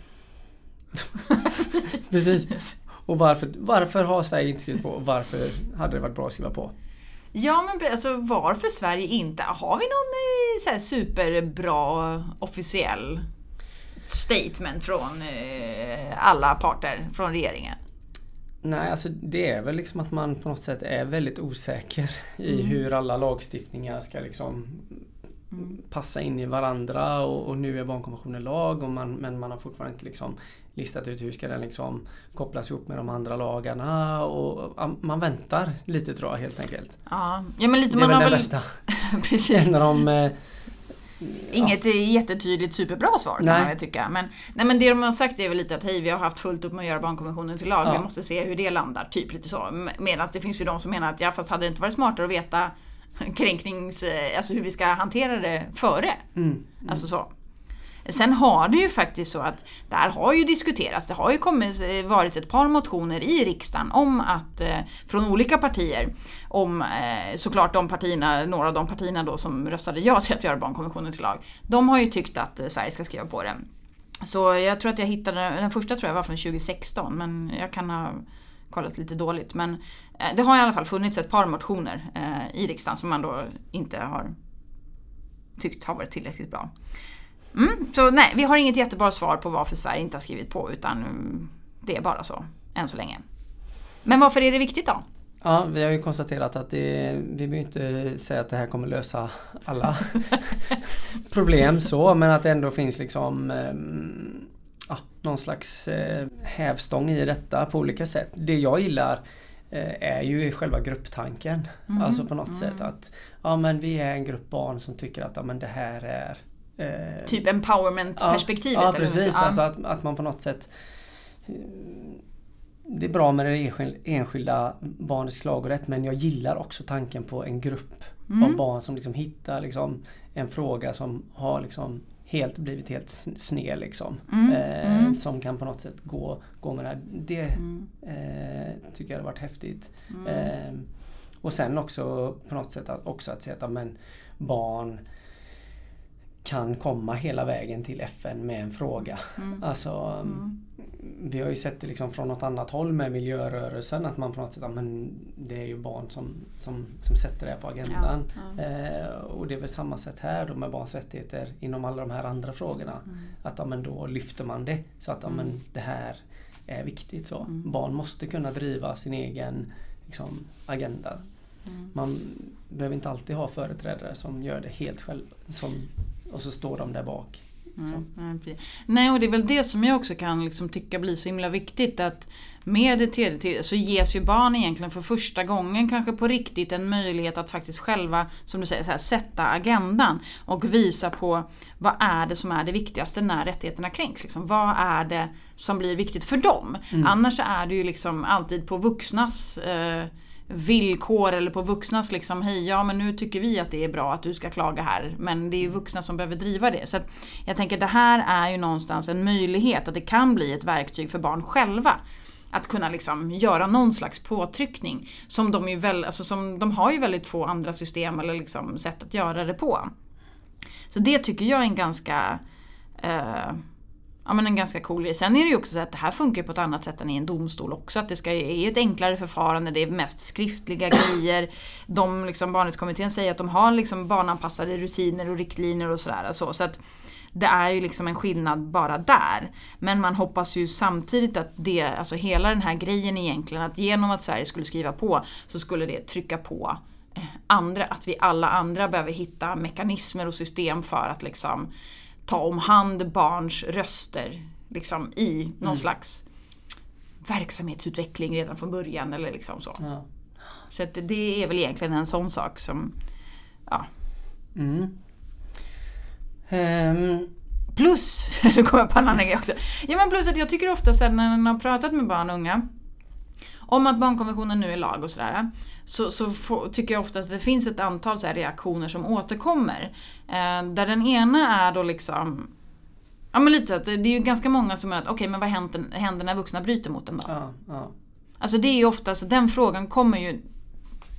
Precis. Och varför, varför har Sverige inte skrivit på och varför hade det varit bra att skriva på? Ja men alltså varför Sverige inte? Har vi någon eh, så här superbra officiell statement från eh, alla parter från regeringen? Nej, alltså det är väl liksom att man på något sätt är väldigt osäker i hur alla lagstiftningar ska liksom passa in i varandra och, och nu är barnkonventionen lag och man, men man har fortfarande inte liksom listat ut hur ska den liksom kopplas ihop med de andra lagarna och man väntar lite tror jag helt enkelt. Ja, ja men lite Det är man väl har det väl... bästa. Precis. En av de eh, Inget eh, jättetydligt superbra svar kan Nej. man väl tycka. Men, nej, men det de har sagt är väl lite att hej, vi har haft fullt upp med att göra barnkonventionen till lag. Ja. Vi måste se hur det landar. Typ lite så. Medan det finns ju de som menar att ja, fast hade det inte varit smartare att veta kränknings... Alltså hur vi ska hantera det före. mm, Alltså så. Sen har det ju faktiskt så att det här har ju diskuterats. Det har ju kommit, eh, varit ett par motioner i riksdagen om att, eh, från olika partier, om eh, såklart de partierna, några av de partierna då som röstade ja till att göra barnkonventionen till lag. De har ju tyckt att Sverige ska skriva på den. Så jag tror att jag hittade, den första tror jag var från 2016 men jag kan ha kollat lite dåligt. Men det har i alla fall funnits ett par motioner i riksdagen som man då inte har tyckt har varit tillräckligt bra. Mm, så nej, vi har inget jättebra svar på varför Sverige inte har skrivit på utan mm, det är bara så än så länge. Men varför är det viktigt då? Ja, vi har ju konstaterat att det, vi vill inte säga att det här kommer lösa alla problem så men att det ändå finns liksom eh, någon slags eh, hävstång i detta på olika sätt. Det jag gillar eh, är ju själva grupptanken. Mm. Alltså på något mm. sätt att ja men vi är en grupp barn som tycker att ja, men det här är eh, Typ empowerment-perspektivet? Ja, ja precis. Alltså att, att man på något sätt det är bra med det enskilda barnets klagorätt men jag gillar också tanken på en grupp mm. av barn som liksom hittar liksom en fråga som har liksom helt blivit helt sned liksom. Mm. Eh, mm. Som kan på något sätt gå, gå med det här. Det mm. eh, tycker jag har varit häftigt. Mm. Eh, och sen också på något sätt att, också att se att men, barn kan komma hela vägen till FN med en fråga. Mm. Alltså, mm. Vi har ju sett det liksom från något annat håll med miljörörelsen att man på något sätt, men det är ju barn som, som, som sätter det på agendan. Ja, ja. Eh, och det är väl samma sätt här då med barns rättigheter inom alla de här andra frågorna. Mm. Att ja, men då lyfter man det så att ja, men mm. det här är viktigt. så. Mm. Barn måste kunna driva sin egen liksom, agenda. Mm. Man behöver inte alltid ha företrädare som gör det helt själv. Som och så står de där bak. Mm, nej, och det är väl det som jag också kan liksom tycka blir så himla viktigt att med det tredje så ges ju barn egentligen för första gången kanske på riktigt en möjlighet att faktiskt själva, som du säger, här, sätta agendan och visa på vad är det som är det viktigaste när rättigheterna kränks. Liksom. Vad är det som blir viktigt för dem? Mm. Annars är det ju liksom alltid på vuxnas eh, villkor eller på vuxnas liksom, hej ja men nu tycker vi att det är bra att du ska klaga här. Men det är ju vuxna som behöver driva det. Så jag tänker det här är ju någonstans en möjlighet att det kan bli ett verktyg för barn själva. Att kunna liksom göra någon slags påtryckning. Som de, ju väl, alltså som, de har ju väldigt få andra system eller liksom sätt att göra det på. Så det tycker jag är en ganska eh, ja, men en ganska cool grej. Sen är det ju också så att det här funkar på ett annat sätt än i en domstol också. Att det ska, är ett enklare förfarande, det är mest skriftliga grejer. De, liksom, Barnrättskommittén säger att de har liksom barnanpassade rutiner och riktlinjer och sådär. Så, så att det är ju liksom en skillnad bara där. Men man hoppas ju samtidigt att det, alltså hela den här grejen egentligen, att genom att Sverige skulle skriva på så skulle det trycka på eh, andra, att vi alla andra behöver hitta mekanismer och system för att liksom ta om hand barns röster liksom, i någon mm. slags verksamhetsutveckling redan från början. Eller liksom så ja. så att det är väl egentligen en sån sak som... Ja. Mm. Um. Plus, nu kommer jag på en annan grej också. Ja men plus att jag tycker ofta sen när man har pratat med barn och unga om att barnkonventionen nu är lag och sådär. Så, så få, tycker jag oftast att det finns ett antal så reaktioner som återkommer. Eh, där den ena är då liksom Ja men lite att det är ju ganska många som är att okej okay, men vad händer, händer när vuxna bryter mot den då? Ja, ja. Alltså det är ju oftast, den frågan kommer ju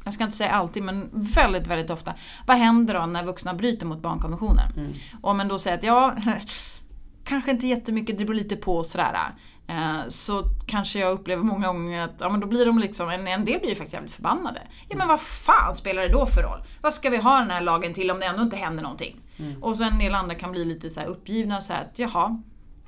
jag ska inte säga alltid men väldigt väldigt ofta. Vad händer då när vuxna bryter mot barnkonventionen? Mm. Om man då säger att ja, kanske inte jättemycket, det beror lite på och sådär. Eh, så kanske jag upplever många gånger att ja, men då blir de liksom, en, en del blir ju faktiskt jävligt förbannade. Ja men vad fan spelar det då för roll? Vad ska vi ha den här lagen till om det ändå inte händer någonting? Mm. Och så en del andra kan bli lite så uppgivna så här att jaha,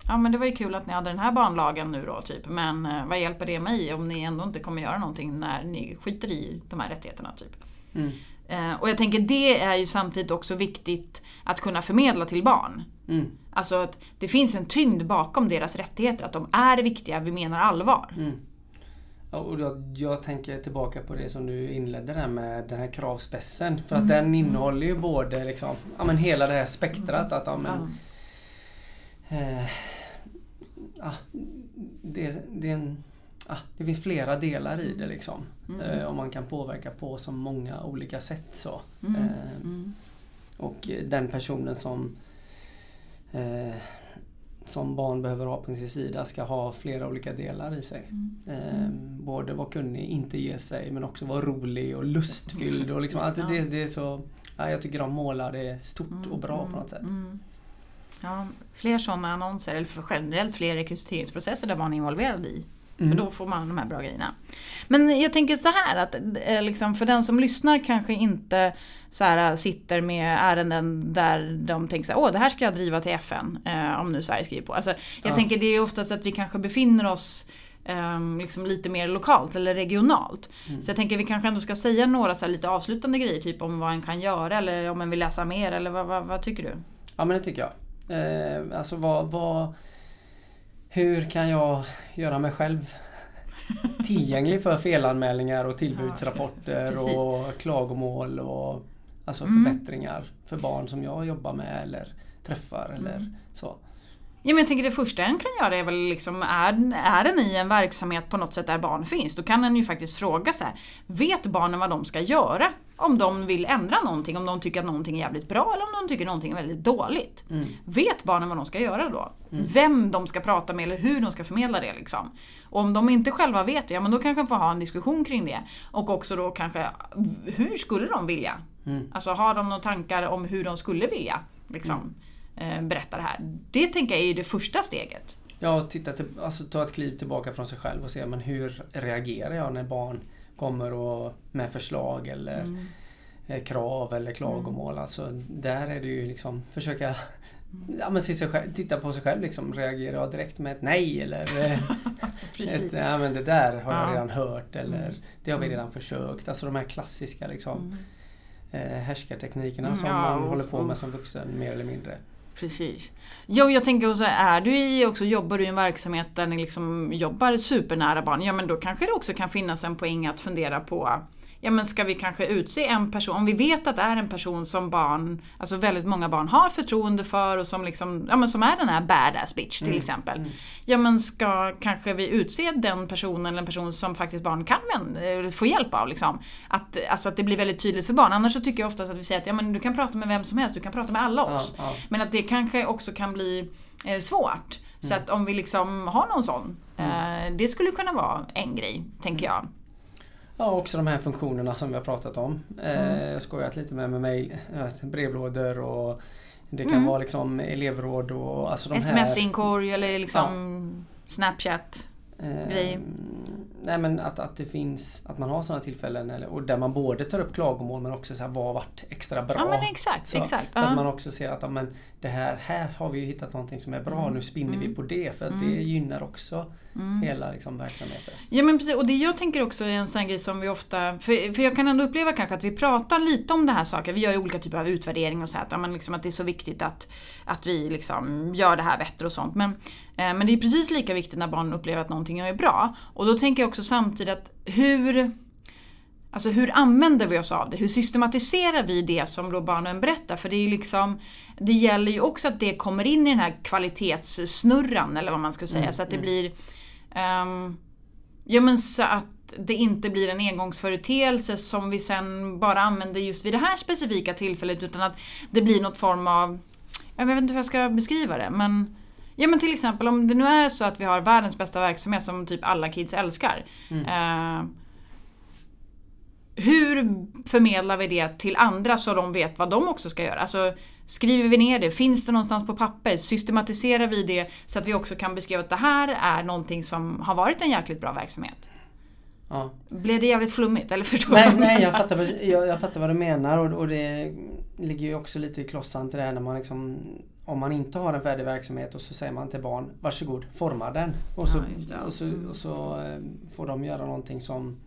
ja men det var ju kul att ni hade den här barnlagen nu då typ. Men eh, vad hjälper det mig om ni ändå inte kommer göra någonting när ni skiter i de här rättigheterna typ. Mm. Eh, och jag tänker det är ju samtidigt också viktigt att kunna förmedla till barn. Mm. Alltså att det finns en tyngd bakom deras rättigheter, att de är viktiga, vi menar allvar. Mm. Och jag, jag, tänker tillbaka på det som du inledde där med den här kravspessen. För att mm. den innehåller ju både liksom, ja, men hela det här spektrat. Att, ja, men, eh, ja, det, det, en, ja, det finns flera delar i det liksom. Mm. Eh, och man kan påverka på så många olika sätt. så. Mm. Eh, mm. och den personen som eh, som barn behöver ha på sin sida ska ha flera olika delar i sig. Mm. Eh, både vara kunnig, inte ge sig, men också vara rolig och lustfylld. Och liksom, alltså det, det är så, ja, jag tycker de målar det stort mm, och bra mm, på något sätt. Mm. Ja, fler sådana annonser, eller generellt fler rekryteringsprocesser där barn är involverade i. För då får man de här bra grejerna. Men jag tänker så här att eh, liksom, för den som lyssnar kanske inte så här, sitter med ärenden där de tänker så här, åh det här ska jag driva till FN. Eh, om nu Sverige skriver på. Alltså, jag Ja. tänker det är oftast att vi kanske befinner oss ehm, liksom lite mer lokalt eller regionalt. Mm. Så jag tänker vi kanske ändå ska säga några så här lite avslutande grejer, typ om vad en kan göra eller om en vill läsa mer eller vad, vad, vad tycker du? Ja men det tycker jag. Eh, alltså vad, vad... Hur kan jag göra mig själv tillgänglig för felanmälningar och tillbudsrapporter precis. och klagomål och alltså Mm. förbättringar för barn som jag jobbar med eller träffar eller Mm. så. Ja, men jag tänker det första en kan göra är väl liksom, är, är den i en verksamhet på något sätt där barn finns, då kan en ju faktiskt fråga så här. Vet barnen vad de ska göra? Om de vill ändra någonting, om de tycker att någonting är jävligt bra eller om de tycker någonting är väldigt dåligt. Mm. Vet barnen vad de ska göra då? Vem de ska prata med eller hur de ska förmedla det liksom. Och om de inte själva vet det, ja men då kanske de får ha en diskussion kring det. Och också då kanske, hur skulle de vilja? Mm. Alltså har de några tankar om hur de skulle vilja liksom, eh, berätta det här? Det tänker jag är det första steget. Ja, titta till, alltså ta ett kliv tillbaka från sig själv och se men hur reagerar jag när barn kommer och med förslag eller Mm. eh, krav eller klagomål. Alltså, där är det ju liksom försöka ja, men se sig själv, titta på sig själv. Liksom. Reagerar jag direkt med ett nej eller eh, ett, ja, men det där har Ja. jag redan hört eller Mm. det har vi Mm. redan försökt. Alltså de här klassiska liksom, Mm. härskarteknikerna Mm, som ja, man håller på med som vuxen mer eller mindre. Precis. Jo, jag tänker också, är du i också, jobbar du i en verksamhet där ni liksom jobbar supernära barn, ja men då kanske det också kan finnas en poäng att fundera på Ja men ska vi kanske utse en person, om vi vet att det är en person som barn, alltså väldigt många barn har förtroende för och som liksom, ja men som är den här badass bitch till Mm, exempel. mm. Ja men ska kanske vi utse den personen eller en person som faktiskt barn kan få hjälp av liksom. Att, alltså att det blir väldigt tydligt för barn. Annars så tycker jag oftast att vi säger att ja, men du kan prata med vem som helst, du kan prata med alla Ja, oss. ja. Men att det kanske också kan bli eh, svårt. Så Mm. att om vi liksom har någon sån, eh, det skulle kunna vara en grej, tänker jag. Ja, också de här funktionerna som vi har pratat om. Eh, Mm. Jag har skojat lite med, med mail, eh, brevlådor och det kan Mm. vara liksom elevråd och alltså de. Sms-inkorg eller liksom Snapchat. Eh, grej. Nej men att, att det finns, att man har sådana tillfällen eller, och där man både tar upp klagomål men också så här, vad har varit extra bra? Ja men exakt, så, exakt. så ja. att man också ser att ja, men det här, här har vi ju hittat någonting som är bra, Mm. nu spinner Mm. vi på det för att Mm. det gynnar också Mm. hela liksom, verksamheten. Ja men precis, och det jag tänker också är en sån grej som vi ofta, för, för jag kan ändå uppleva kanske att vi pratar lite om det här saker, vi gör ju olika typer av utvärdering och så här, att, ja, men liksom att det är så viktigt att, att vi liksom gör det här bättre och sånt. Men, men det är precis lika viktigt när barn upplever att någonting är bra. Och då tänker jag också samtidigt att hur Alltså hur använder vi oss av det? Hur systematiserar vi det som då barnen berättar? För det är ju liksom Det gäller ju också att det kommer in i den här kvalitetssnurran eller vad man ska säga. Mm, så att det mm. blir ehm, Ja men så att det inte blir en engångsföreteelse som vi sen bara använder just vid det här specifika tillfället utan att det blir något form av Jag vet inte hur jag ska beskriva det men Ja men till exempel om det nu är så att vi har världens bästa verksamhet som typ alla kids älskar. Mm. Eh, hur förmedlar vi det till andra så de vet vad de också ska göra? Alltså, skriver vi ner det? Finns det någonstans på papper? Systematiserar vi det så att vi också kan beskriva att det här är någonting som har varit en jäkligt bra verksamhet? Ja. Blev det jävligt flummigt eller förstår Nej, du? nej jag, fattar, vad- jag, jag fattar vad du menar och, och det ligger ju också lite i klossan till det här när man liksom Om man inte har en färdig verksamhet och så säger man till barn Varsågod, forma den. Och så, Ja, och så, Mm. och så eh, får de göra någonting som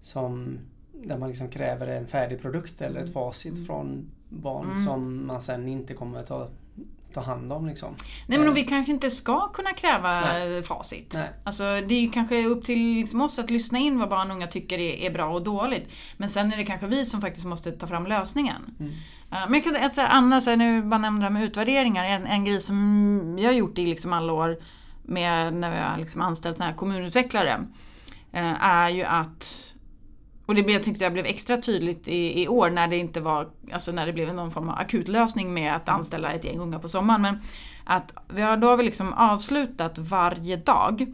Som Där man liksom kräver en färdig produkt eller ett facit från barn Mm. som man sen inte kommer ta, ta hand om liksom. Nej men Eh, vi kanske inte ska kunna kräva Nej. facit. Nej. Alltså det är kanske upp till liksom oss att lyssna in vad barn och unga tycker är, är bra och dåligt. Men sen är det kanske vi som faktiskt måste ta fram lösningen. Mm. Eh, Men jag kan här, annars, så här, nu bara nämnde det här med utvärderingar, en, en grej som jag har gjort i liksom alla år med när vi har liksom anställt kommunutvecklare eh, är ju att och det jag tyckte jag blev extra tydligt i, i år när det inte var, alltså när det blev någon form av akutlösning med att anställa ett gäng unga på sommaren. Men att vi har, då har vi liksom avslutat varje dag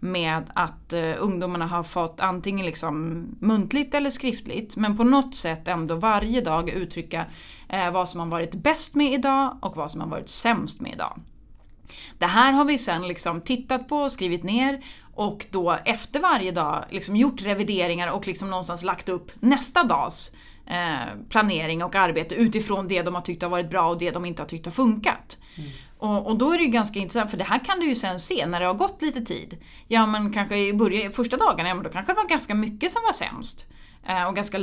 med att eh, ungdomarna har fått antingen liksom muntligt eller skriftligt men på något sätt ändå varje dag uttrycka eh, vad som har varit bäst med idag och vad som har varit sämst med idag. Det här har vi sen liksom tittat på och skrivit ner och då efter varje dag liksom gjort revideringar och liksom någonstans lagt upp nästa dags eh, planering och arbete utifrån det de har tyckt har varit bra och det de inte har tyckt har funkat. Mm. Och, och, då är det ju ganska intressant för det här kan du ju sen se när det har gått lite tid. Ja men kanske i början, första dagarna, ja men då kanske det var ganska mycket som var sämst. Eh, och ganska,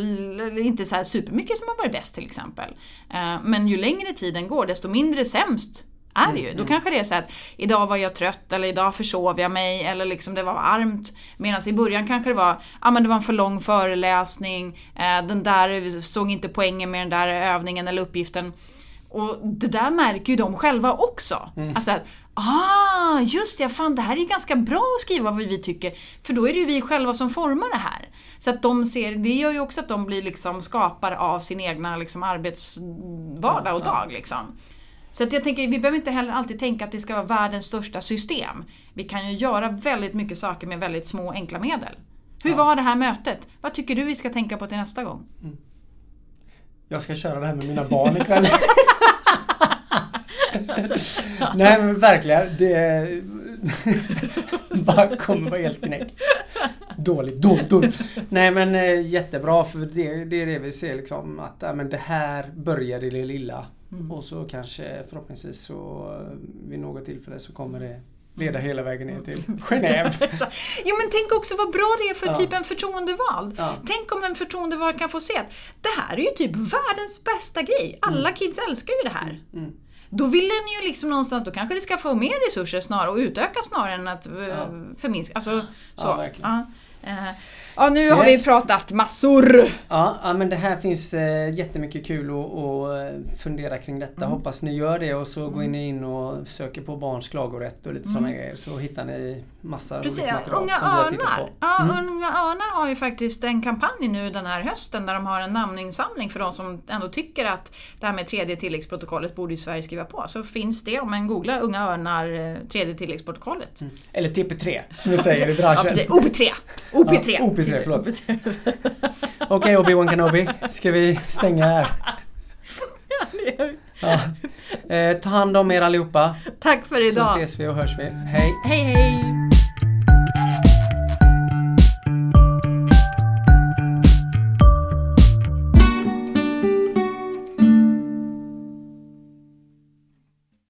inte så här supermycket som har varit bäst till exempel. Eh, men ju längre tiden går desto mindre sämst är det ju. Då mm. kanske det är så att idag var jag trött eller idag försov jag mig eller liksom det var varmt. Medan i början kanske det var, ja men det var en för lång föreläsning, eh, den där såg inte poängen med den där övningen eller uppgiften. Och det där märker ju de själva också. Mm. Alltså att, ah, just det, fan det här är ju ganska bra att skriva vad vi tycker. För då är det ju vi själva som formar det här. Så att de ser, det gör ju också att de blir liksom skapare av sin egna liksom arbetsvardag och dag. Liksom. Så att jag tänker, vi behöver inte heller alltid tänka att det ska vara världens största system. Vi kan ju göra väldigt mycket saker med väldigt små enkla medel. Hur ja. var det här mötet? Vad tycker du vi ska tänka på till nästa gång? Mm. Jag ska köra det här med mina barn ikväll. Nej men verkligen. Det bara kommer vara helt knäckt. Dåligt, dåligt, dåligt. Nej men eh, jättebra för det, det är det vi ser liksom att ja, men det här börjar i det lilla. Mm. Och så kanske förhoppningsvis så vid något tillfälle så kommer det leda hela vägen ner till Genève. jo men tänk också vad bra det är för ja. typ en förtroendevald. Ja. Tänk om en förtroendevald kan få se att det här är ju typ världens bästa grej. Alla mm. kids älskar ju det här. Mm. Då vill den ju liksom någonstans, då kanske det ska få mer resurser snarare och utöka snarare än att eh, ja. förminska. Alltså, så. Ja, 嗯 Ja, nu har vi pratat massor! Ja, ja, men det här finns eh, jättemycket kul att eh, fundera kring detta. Mm. Hoppas ni gör det och så mm. går ni in och söker på barns klagorätt och lite mm. sådana grejer så hittar ni massa Precis, roligt material unga som örnar. vi har tittat på. Ja. Mm. Unga Örnar har ju faktiskt en kampanj nu den här hösten där de har en namninsamling för de som ändå tycker att det här med tredje tilläggsprotokollet borde ju Sverige skriva på. Så finns det om man googlar Unga Örnar eh, tredje tilläggsprotokollet. Mm. Eller TP3 som vi säger i branschen. ja, OP3! OP3! OP3 betyder det? Förlåt. Okej okay, Obi-Wan Kenobi. Ska vi stänga här? Ja. Eh, ta hand om er allihopa. Tack för idag. Så ses vi och hörs vi. Hej. Hej hej.